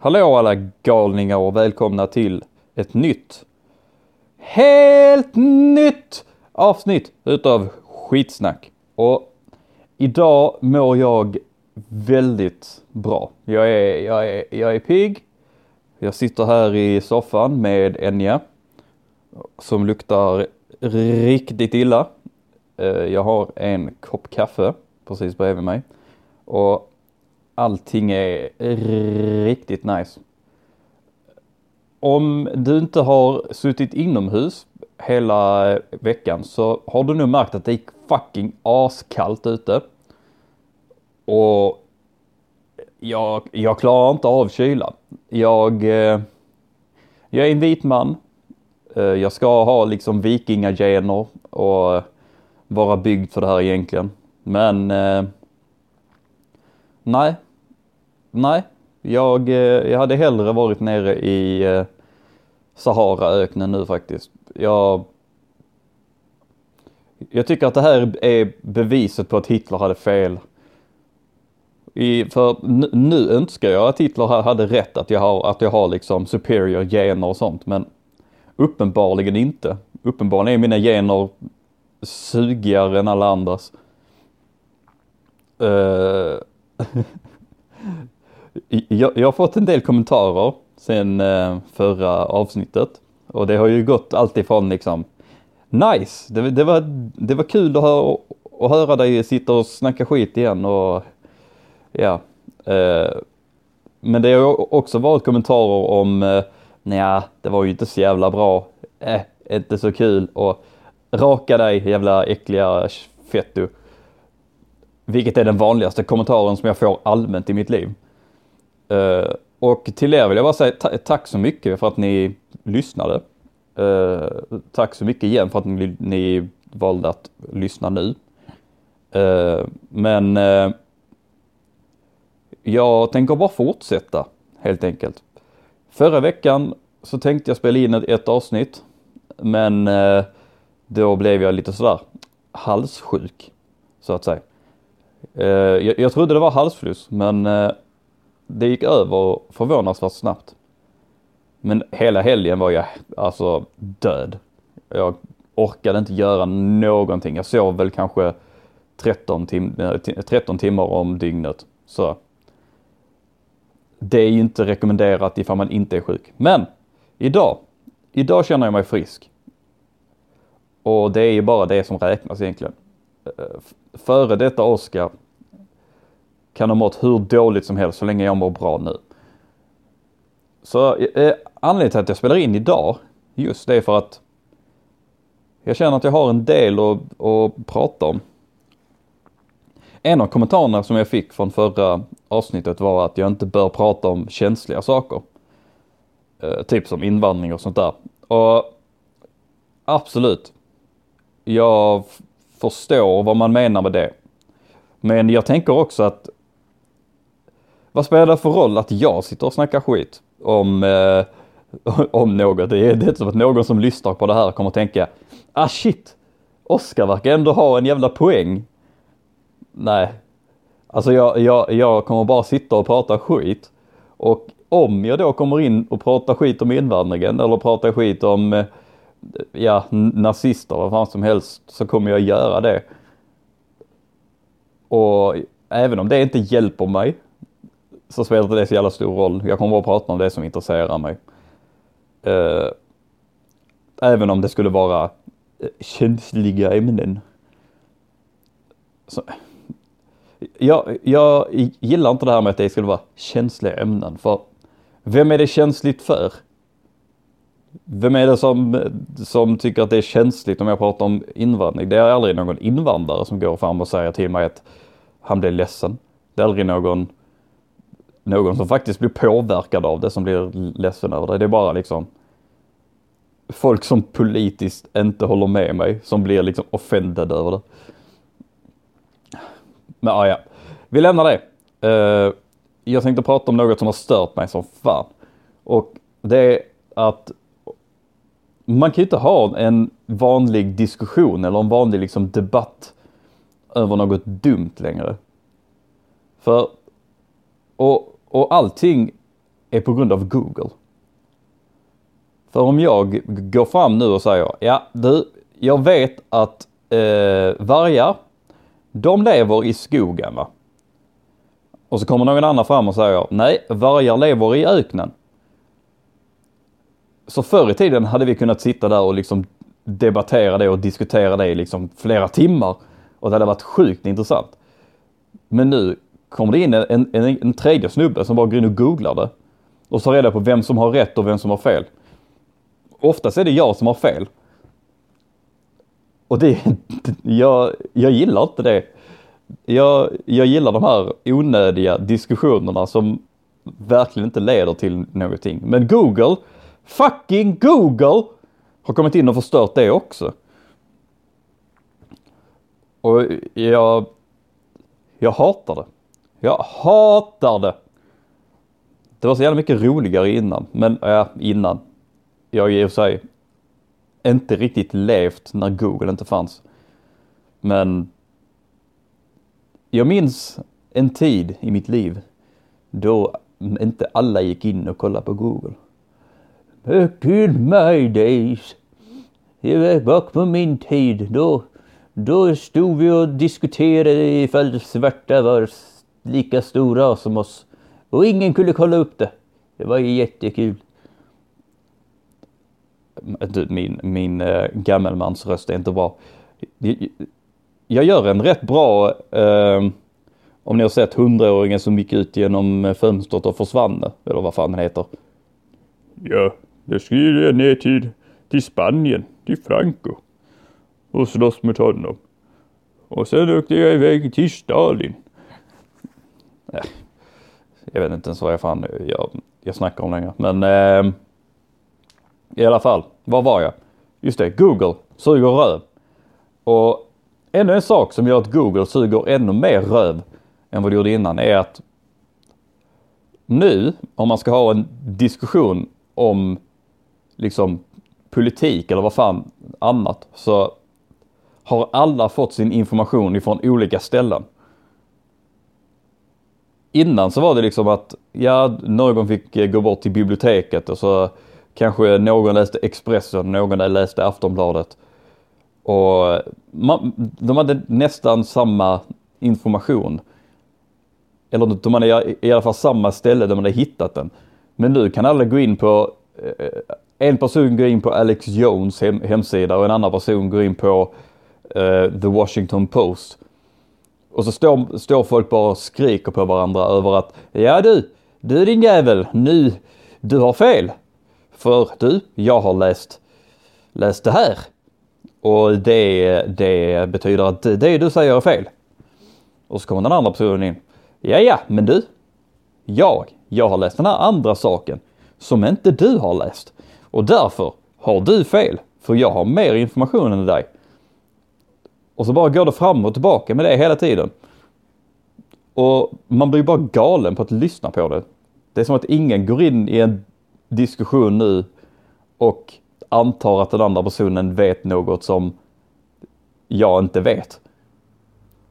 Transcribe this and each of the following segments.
Hallå alla galningar och välkomna till ett nytt, helt nytt avsnitt utav skitsnack. Och idag mår jag väldigt bra. Jag är, jag är, jag är pigg. Jag sitter här i soffan med Enya som luktar riktigt illa. Eh, jag har en kopp kaffe precis bredvid mig och allting är riktigt nice. Om du inte har suttit inomhus hela veckan så har du nog märkt att det är fucking askallt ute. Och jag, jag klarar inte av kylan. Jag, eh, jag är en vit man. Eh, jag ska ha liksom vikingagener och vara byggd för det här egentligen. Men eh, nej, nej, jag, eh, jag hade hellre varit nere i eh, Saharaöknen nu faktiskt. Jag, jag tycker att det här är beviset på att Hitler hade fel. I, för nu önskar jag att Hitler hade rätt att jag har, att jag har liksom superior gener och sånt men uppenbarligen inte. Uppenbarligen är mina gener sugigare än alla andras. Uh, jag, jag har fått en del kommentarer sen eh, förra avsnittet och det har ju gått alltifrån liksom Nice! Det, det, var, det var kul att höra, att höra dig sitta och snacka skit igen och ja. Eh, men det har också varit kommentarer om eh, Nja, det var ju inte så jävla bra. Eh, inte så kul och raka dig jävla äckliga fetto. Vilket är den vanligaste kommentaren som jag får allmänt i mitt liv. Uh, och till er vill jag bara säga tack så mycket för att ni lyssnade. Uh, tack så mycket igen för att ni, ni valde att lyssna nu. Uh, men jag tänker bara fortsätta helt enkelt. Förra veckan så tänkte jag spela in ett avsnitt men då blev jag lite sådär halssjuk så att säga. Jag, jag trodde det var halsfluss men det gick över förvånansvärt snabbt. Men hela helgen var jag alltså död. Jag orkade inte göra någonting. Jag sov väl kanske 13, tim 13 timmar om dygnet. Så det är ju inte rekommenderat ifall man inte är sjuk. Men idag, idag känner jag mig frisk. Och det är ju bara det som räknas egentligen. Eh, före detta Oscar kan ha mått hur dåligt som helst så länge jag mår bra nu. Så eh, eh, anledningen till att jag spelar in idag, just det är för att jag känner att jag har en del att, att prata om. En av kommentarerna som jag fick från förra avsnittet var att jag inte bör prata om känsliga saker. Eh, typ som invandring och sånt där. Och absolut, jag förstår vad man menar med det. Men jag tänker också att vad spelar det för roll att jag sitter och snackar skit om, eh, om något? Det är, det är inte som att någon som lyssnar på det här kommer att tänka, ah shit, Oskar verkar ändå ha en jävla poäng. Nej, alltså jag, jag, jag kommer bara sitta och prata skit. Och om jag då kommer in och pratar skit om invandringen eller pratar skit om eh, ja, nazister vad fan som helst så kommer jag göra det. Och även om det inte hjälper mig så spelar inte det så jävla stor roll. Jag kommer bara prata om det som intresserar mig. Uh, även om det skulle vara uh, känsliga ämnen. Så, jag, jag gillar inte det här med att det skulle vara känsliga ämnen för vem är det känsligt för? Vem är det som, som tycker att det är känsligt om jag pratar om invandring? Det är aldrig någon invandrare som går fram och säger till mig att han blir ledsen. Det är aldrig någon någon som faktiskt blir påverkad av det som blir ledsen över det. Det är bara liksom folk som politiskt inte håller med mig som blir liksom offended över det. Men ja, ja. vi lämnar det. Uh, jag tänkte prata om något som har stört mig som fan. Och det är att man kan ju inte ha en vanlig diskussion eller en vanlig liksom debatt över något dumt längre. För, och och allting är på grund av Google. För om jag går fram nu och säger, ja du, jag vet att eh, vargar, de lever i skogen va. Och så kommer någon annan fram och säger, nej, vargar lever i öknen. Så förr i tiden hade vi kunnat sitta där och liksom debattera det och diskutera det i liksom flera timmar. Och det hade varit sjukt intressant. Men nu kommer det in en, en, en tredje snubbe som bara går in och googlar det. Och tar reda på vem som har rätt och vem som har fel. Oftast är det jag som har fel. Och det, jag, jag gillar inte det. Jag, jag gillar de här onödiga diskussionerna som verkligen inte leder till någonting. Men Google, fucking Google, har kommit in och förstört det också. Och jag, jag hatar det. Jag hatar det. Det var så jävla mycket roligare innan, men ja, innan. Jag har i och för sig inte riktigt levt när Google inte fanns. Men jag minns en tid i mitt liv då inte alla gick in och kollade på Google. Back in my days. Bak på min tid, då, då stod vi och diskuterade ifall svarta var lika stora som oss. Och ingen kunde kolla upp det. Det var ju jättekul. Min, min äh, gammelmans röst är inte bra. Jag gör en rätt bra, äh, om ni har sett hundraåringen som gick ut genom eh, fönstret och försvann, eller vad fan den heter. Ja, det skulle jag ner till, till Spanien, till Franco och slåss mot honom. Och sen åkte jag iväg till Stalin. Äh, jag vet inte ens vad jag fan jag, jag snackar om längre. Men eh, i alla fall, var var jag? Just det, Google suger röv. Och ännu en sak som gör att Google suger ännu mer röv än vad det gjorde innan är att nu, om man ska ha en diskussion om liksom politik eller vad fan annat, så har alla fått sin information ifrån olika ställen. Innan så var det liksom att, ja, någon fick eh, gå bort till biblioteket och så kanske någon läste Expressen, någon läste Aftonbladet. Och eh, man, de hade nästan samma information. Eller de hade i alla fall samma ställe där man hade hittat den. Men nu kan alla gå in på, eh, en person går in på Alex Jones hem, hemsida och en annan person går in på uh, The Washington Post. Och så står, står folk bara och skriker på varandra över att ja du, du din jävel, nu, du har fel. För du, jag har läst, läst det här. Och det, det betyder att det du säger är fel. Och så kommer den andra personen in. Ja, ja, men du, jag, jag har läst den här andra saken som inte du har läst. Och därför har du fel, för jag har mer information än dig. Och så bara går det fram och tillbaka med det hela tiden. Och man blir bara galen på att lyssna på det. Det är som att ingen går in i en diskussion nu och antar att den andra personen vet något som jag inte vet.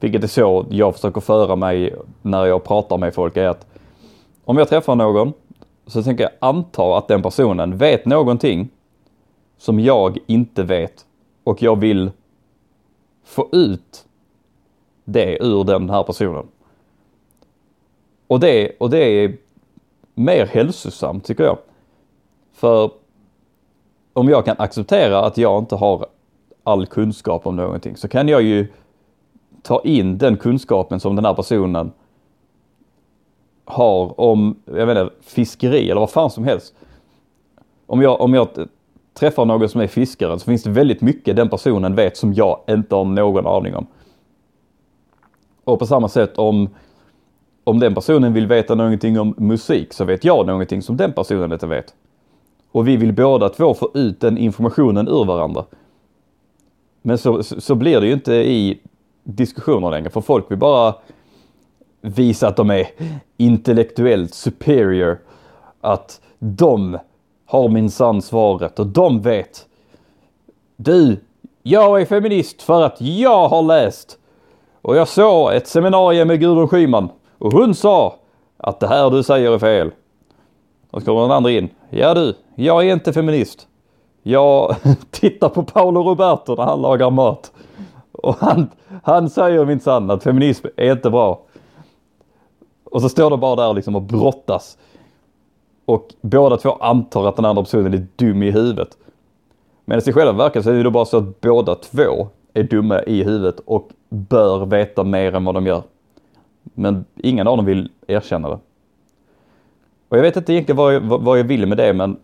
Vilket är så jag försöker föra mig när jag pratar med folk är att om jag träffar någon så tänker jag anta att den personen vet någonting som jag inte vet och jag vill få ut det ur den här personen. Och det, och det är mer hälsosamt tycker jag. För om jag kan acceptera att jag inte har all kunskap om någonting så kan jag ju ta in den kunskapen som den här personen har om, jag vet inte, fiskeri eller vad fan som helst. Om jag, om jag träffar någon som är fiskare så finns det väldigt mycket den personen vet som jag inte har någon aning om. Och på samma sätt om, om den personen vill veta någonting om musik så vet jag någonting som den personen inte vet. Och vi vill båda två få ut den informationen ur varandra. Men så, så blir det ju inte i diskussioner längre för folk vill bara visa att de är intellektuellt superior. Att de har minsann svaret och de vet. Du, jag är feminist för att jag har läst. Och jag såg ett seminarium med Gudrun Schyman och hon sa att det här du säger är fel. Och så kommer den andra in. Ja du, jag är inte feminist. Jag tittar på Paolo Roberto när han lagar mat. Och han, han säger minsann att feminism är inte bra. Och så står de bara där liksom och brottas. Och båda två antar att den andra personen är dum i huvudet. Men i själva verket så är det då bara så att båda två är dumma i huvudet och bör veta mer än vad de gör. Men ingen av dem vill erkänna det. Och jag vet inte egentligen vad jag, vad jag vill med det men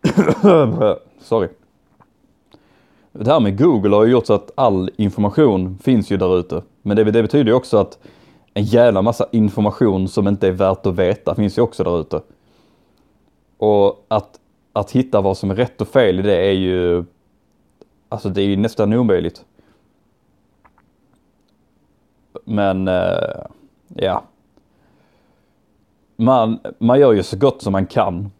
Sorry. Det här med Google har ju gjort så att all information finns ju där ute. Men det, det betyder ju också att en jävla massa information som inte är värt att veta finns ju också där ute. Och att, att hitta vad som är rätt och fel i det är ju, alltså det är ju nästan omöjligt. Men, eh, ja. Man, man gör ju så gott som man kan.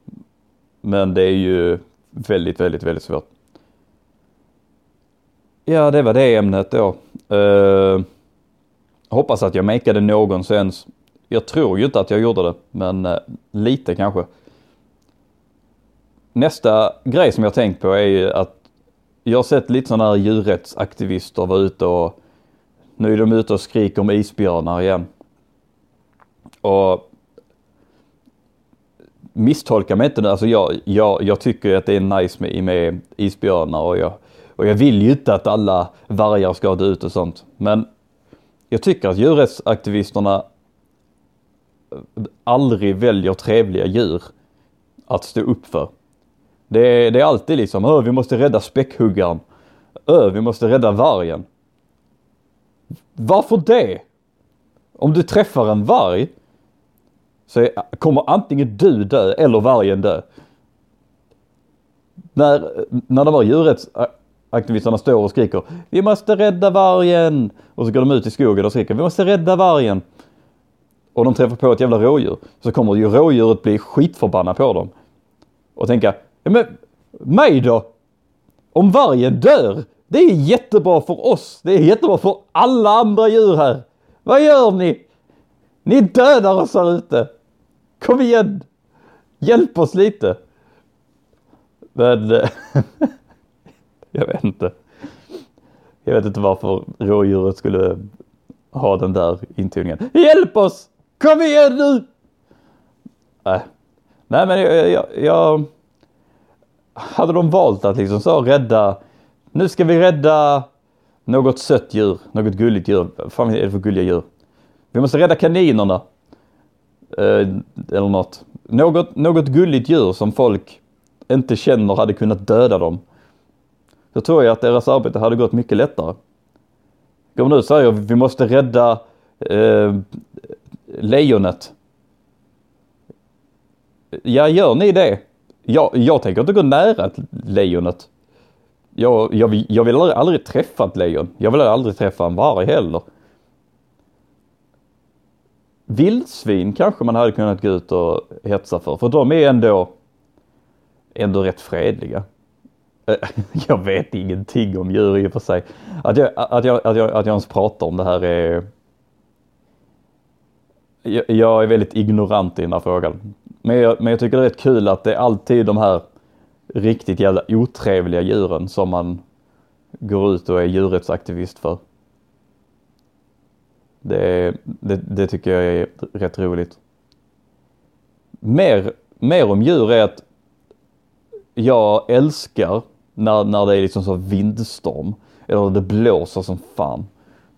Men det är ju väldigt, väldigt, väldigt svårt. Ja, det var det ämnet då. Eh, hoppas att jag makade någonsens. Jag tror ju inte att jag gjorde det, men eh, lite kanske. Nästa grej som jag tänkt på är ju att jag har sett lite sådana här djurrättsaktivister vara ute och nu är de ute och skriker om isbjörnar igen. Och misstolka mig inte nu, alltså jag, jag, jag tycker att det är nice med, med isbjörnar och jag, och jag vill ju inte att alla vargar ska dö ut och sånt. Men jag tycker att djurrättsaktivisterna eh, aldrig väljer trevliga djur att stå upp för. Det är, det är alltid liksom, Öh, vi måste rädda späckhuggaren. Öh, vi måste rädda vargen. Varför det? Om du träffar en varg så kommer antingen du dö eller vargen dö. När, när de här Aktivisterna står och skriker Vi måste rädda vargen! Och så går de ut i skogen och skriker Vi måste rädda vargen! Och de träffar på ett jävla rådjur. Så kommer ju rådjuret bli skitförbannat på dem. Och tänka ja, men mig då? Om vargen dör, det är jättebra för oss. Det är jättebra för alla andra djur här. Vad gör ni? Ni dödar oss här ute. Kom igen! Hjälp oss lite! Men eh, jag vet inte. Jag vet inte varför rådjuret skulle ha den där intoningen. Hjälp oss! Kom igen nu! Nej, Nej men jag, jag, jag, Hade de valt att liksom så rädda, nu ska vi rädda något sött djur, något gulligt djur. Vad fan är det för gulliga djur? Vi måste rädda kaninerna. Eh, eller något. något. Något gulligt djur som folk inte känner hade kunnat döda dem. Så tror jag att deras arbete hade gått mycket lättare. Går man ut och säger vi måste rädda eh, lejonet. Ja, gör ni det? Jag, jag tänker inte gå nära lejonet. Jag, jag, jag vill aldrig, aldrig träffa ett lejon. Jag vill aldrig träffa en varg heller. Vildsvin kanske man hade kunnat gå ut och hetsa för, för de är ändå, ändå rätt fredliga. Jag vet ingenting om djur i och för sig. Att jag, att jag, att jag, att jag ens pratar om det här är... Jag är väldigt ignorant i den här frågan. Men jag, men jag tycker det är rätt kul att det är alltid de här riktigt jävla otrevliga djuren som man går ut och är djurrättsaktivist för. Det, det, det, tycker jag är rätt roligt. Mer, mer om djur är att jag älskar när, när det är liksom så vindstorm eller det blåser som fan.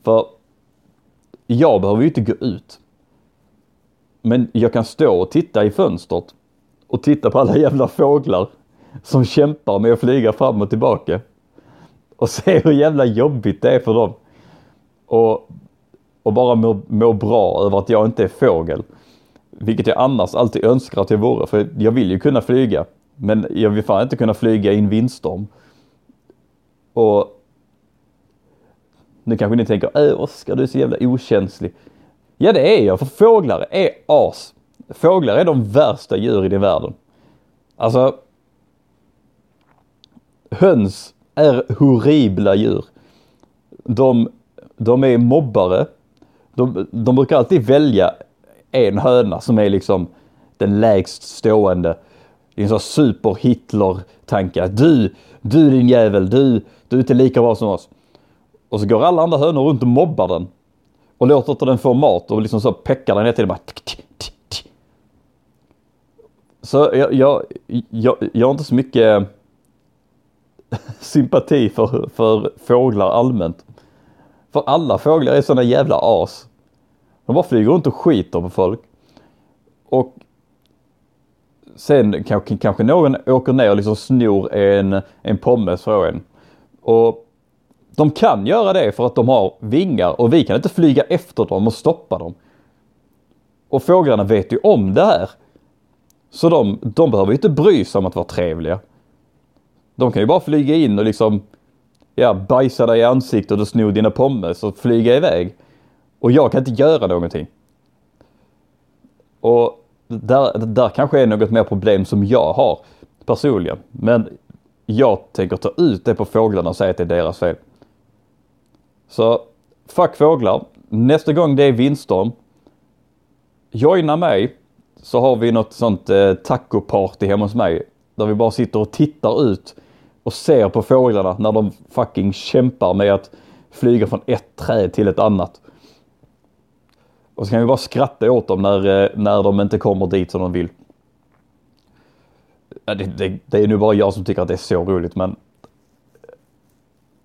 För jag behöver ju inte gå ut. Men jag kan stå och titta i fönstret och titta på alla jävla fåglar som kämpar med att flyga fram och tillbaka. Och se hur jävla jobbigt det är för dem. Och och bara må, må bra över att jag inte är fågel. Vilket jag annars alltid önskar att jag vore, för jag vill ju kunna flyga. Men jag vill fan inte kunna flyga i en vindstorm. Och nu kanske ni tänker, äh Oskar du är så jävla okänslig. Ja det är jag, för fåglar är as. Fåglar är de värsta djuren i världen. Alltså, höns är horribla djur. De, de är mobbare, de, de brukar alltid välja en höna som är liksom den lägst stående. Det är en sån super-Hitler-tanke. Du, du din jävel, du, du är inte lika bra som oss. Och så går alla andra hönor runt och mobbar den. Och låter inte den få mat och liksom så peckar den hela tiden bara. Så jag, jag, jag, jag har inte så mycket eh, sympati för, för fåglar allmänt. För alla fåglar är sådana jävla as. De bara flyger runt och skiter på folk. Och sen kanske, kanske någon åker ner och liksom snor en, en pommes från en. Och de kan göra det för att de har vingar och vi kan inte flyga efter dem och stoppa dem. Och fåglarna vet ju om det här. Så de, de behöver ju inte bry sig om att vara trevliga. De kan ju bara flyga in och liksom ja, bajsa dig i ansiktet och sno dina pommes och flyga iväg. Och jag kan inte göra någonting. Och där, där kanske är något mer problem som jag har personligen. Men jag tänker ta ut det på fåglarna och säga att det är deras fel. Så fuck fåglar. Nästa gång det är vindstorm, joina mig så har vi något sånt eh, tacoparty hemma hos mig. Där vi bara sitter och tittar ut och ser på fåglarna när de fucking kämpar med att flyga från ett träd till ett annat. Och så kan vi bara skratta åt dem när, eh, när de inte kommer dit som de vill. Det, det, det är nu bara jag som tycker att det är så roligt men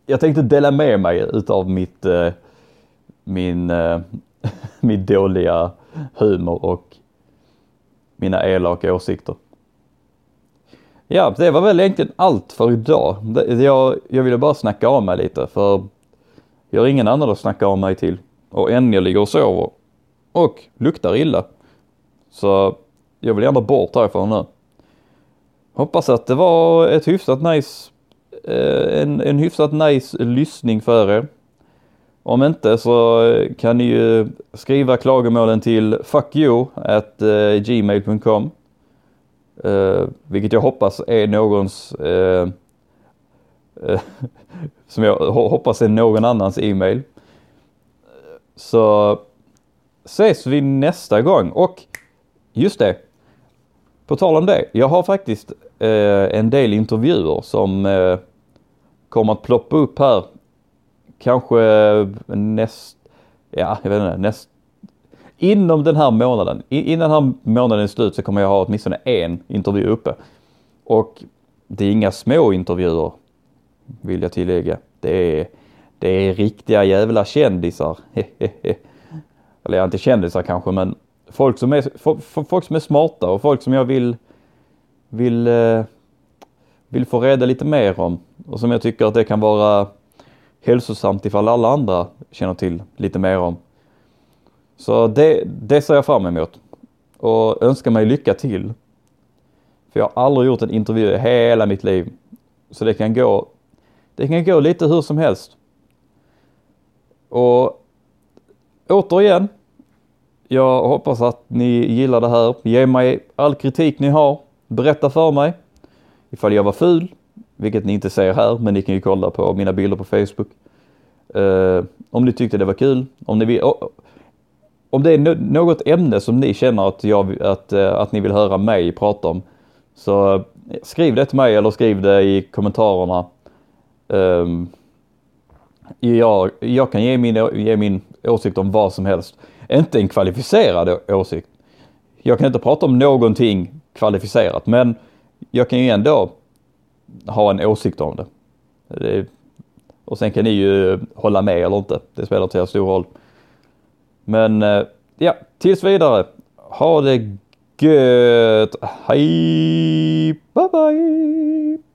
jag tänkte dela med mig utav mitt, eh, min, eh, min dåliga humor och mina elaka åsikter. Ja, det var väl egentligen allt för idag. Jag, jag ville bara snacka av mig lite för jag har ingen annan att snacka av mig till. Och än jag ligger och sover. Och luktar illa. Så jag vill gärna bort härifrån nu. Hoppas att det var ett hyfsat nice, eh, en, en hyfsat nice lyssning för er. Om inte så kan ni ju skriva klagomålen till fuckyou.gmail.com. Eh, uh, eh, vilket jag hoppas är någons, uh, uh, som jag hoppas är någon annans e-mail. Så ses vi nästa gång och just det, på tal om det, jag har faktiskt eh, en del intervjuer som eh, kommer att ploppa upp här kanske eh, näst, ja jag vet inte, näst, inom den här månaden, innan den här månaden är slut så kommer jag ha åtminstone en intervju uppe. Och det är inga små intervjuer vill jag tillägga. Det är, det är riktiga jävla kändisar. Eller inte kändisar kanske men folk som är, folk som är smarta och folk som jag vill, vill, eh, vill få reda lite mer om. Och som jag tycker att det kan vara hälsosamt ifall alla andra känner till lite mer om. Så det, det ser jag fram emot och önskar mig lycka till. För jag har aldrig gjort en intervju i hela mitt liv. Så det kan gå, det kan gå lite hur som helst. Och återigen, jag hoppas att ni gillar det här. Ge mig all kritik ni har. Berätta för mig ifall jag var ful, vilket ni inte ser här, men ni kan ju kolla på mina bilder på Facebook. Uh, om ni tyckte det var kul, om ni vill, om det är något ämne som ni känner att, jag, att, uh, att ni vill höra mig prata om så uh, skriv det till mig eller skriv det i kommentarerna. Ehm, jag, jag kan ge min, ge min åsikt om vad som helst. Inte en kvalificerad åsikt. Jag kan inte prata om någonting kvalificerat men jag kan ju ändå ha en åsikt om det. det och sen kan ni ju hålla med eller inte. Det spelar inte så stor roll. Men eh, ja, tills vidare. Ha det gött. Hej! Bye bye!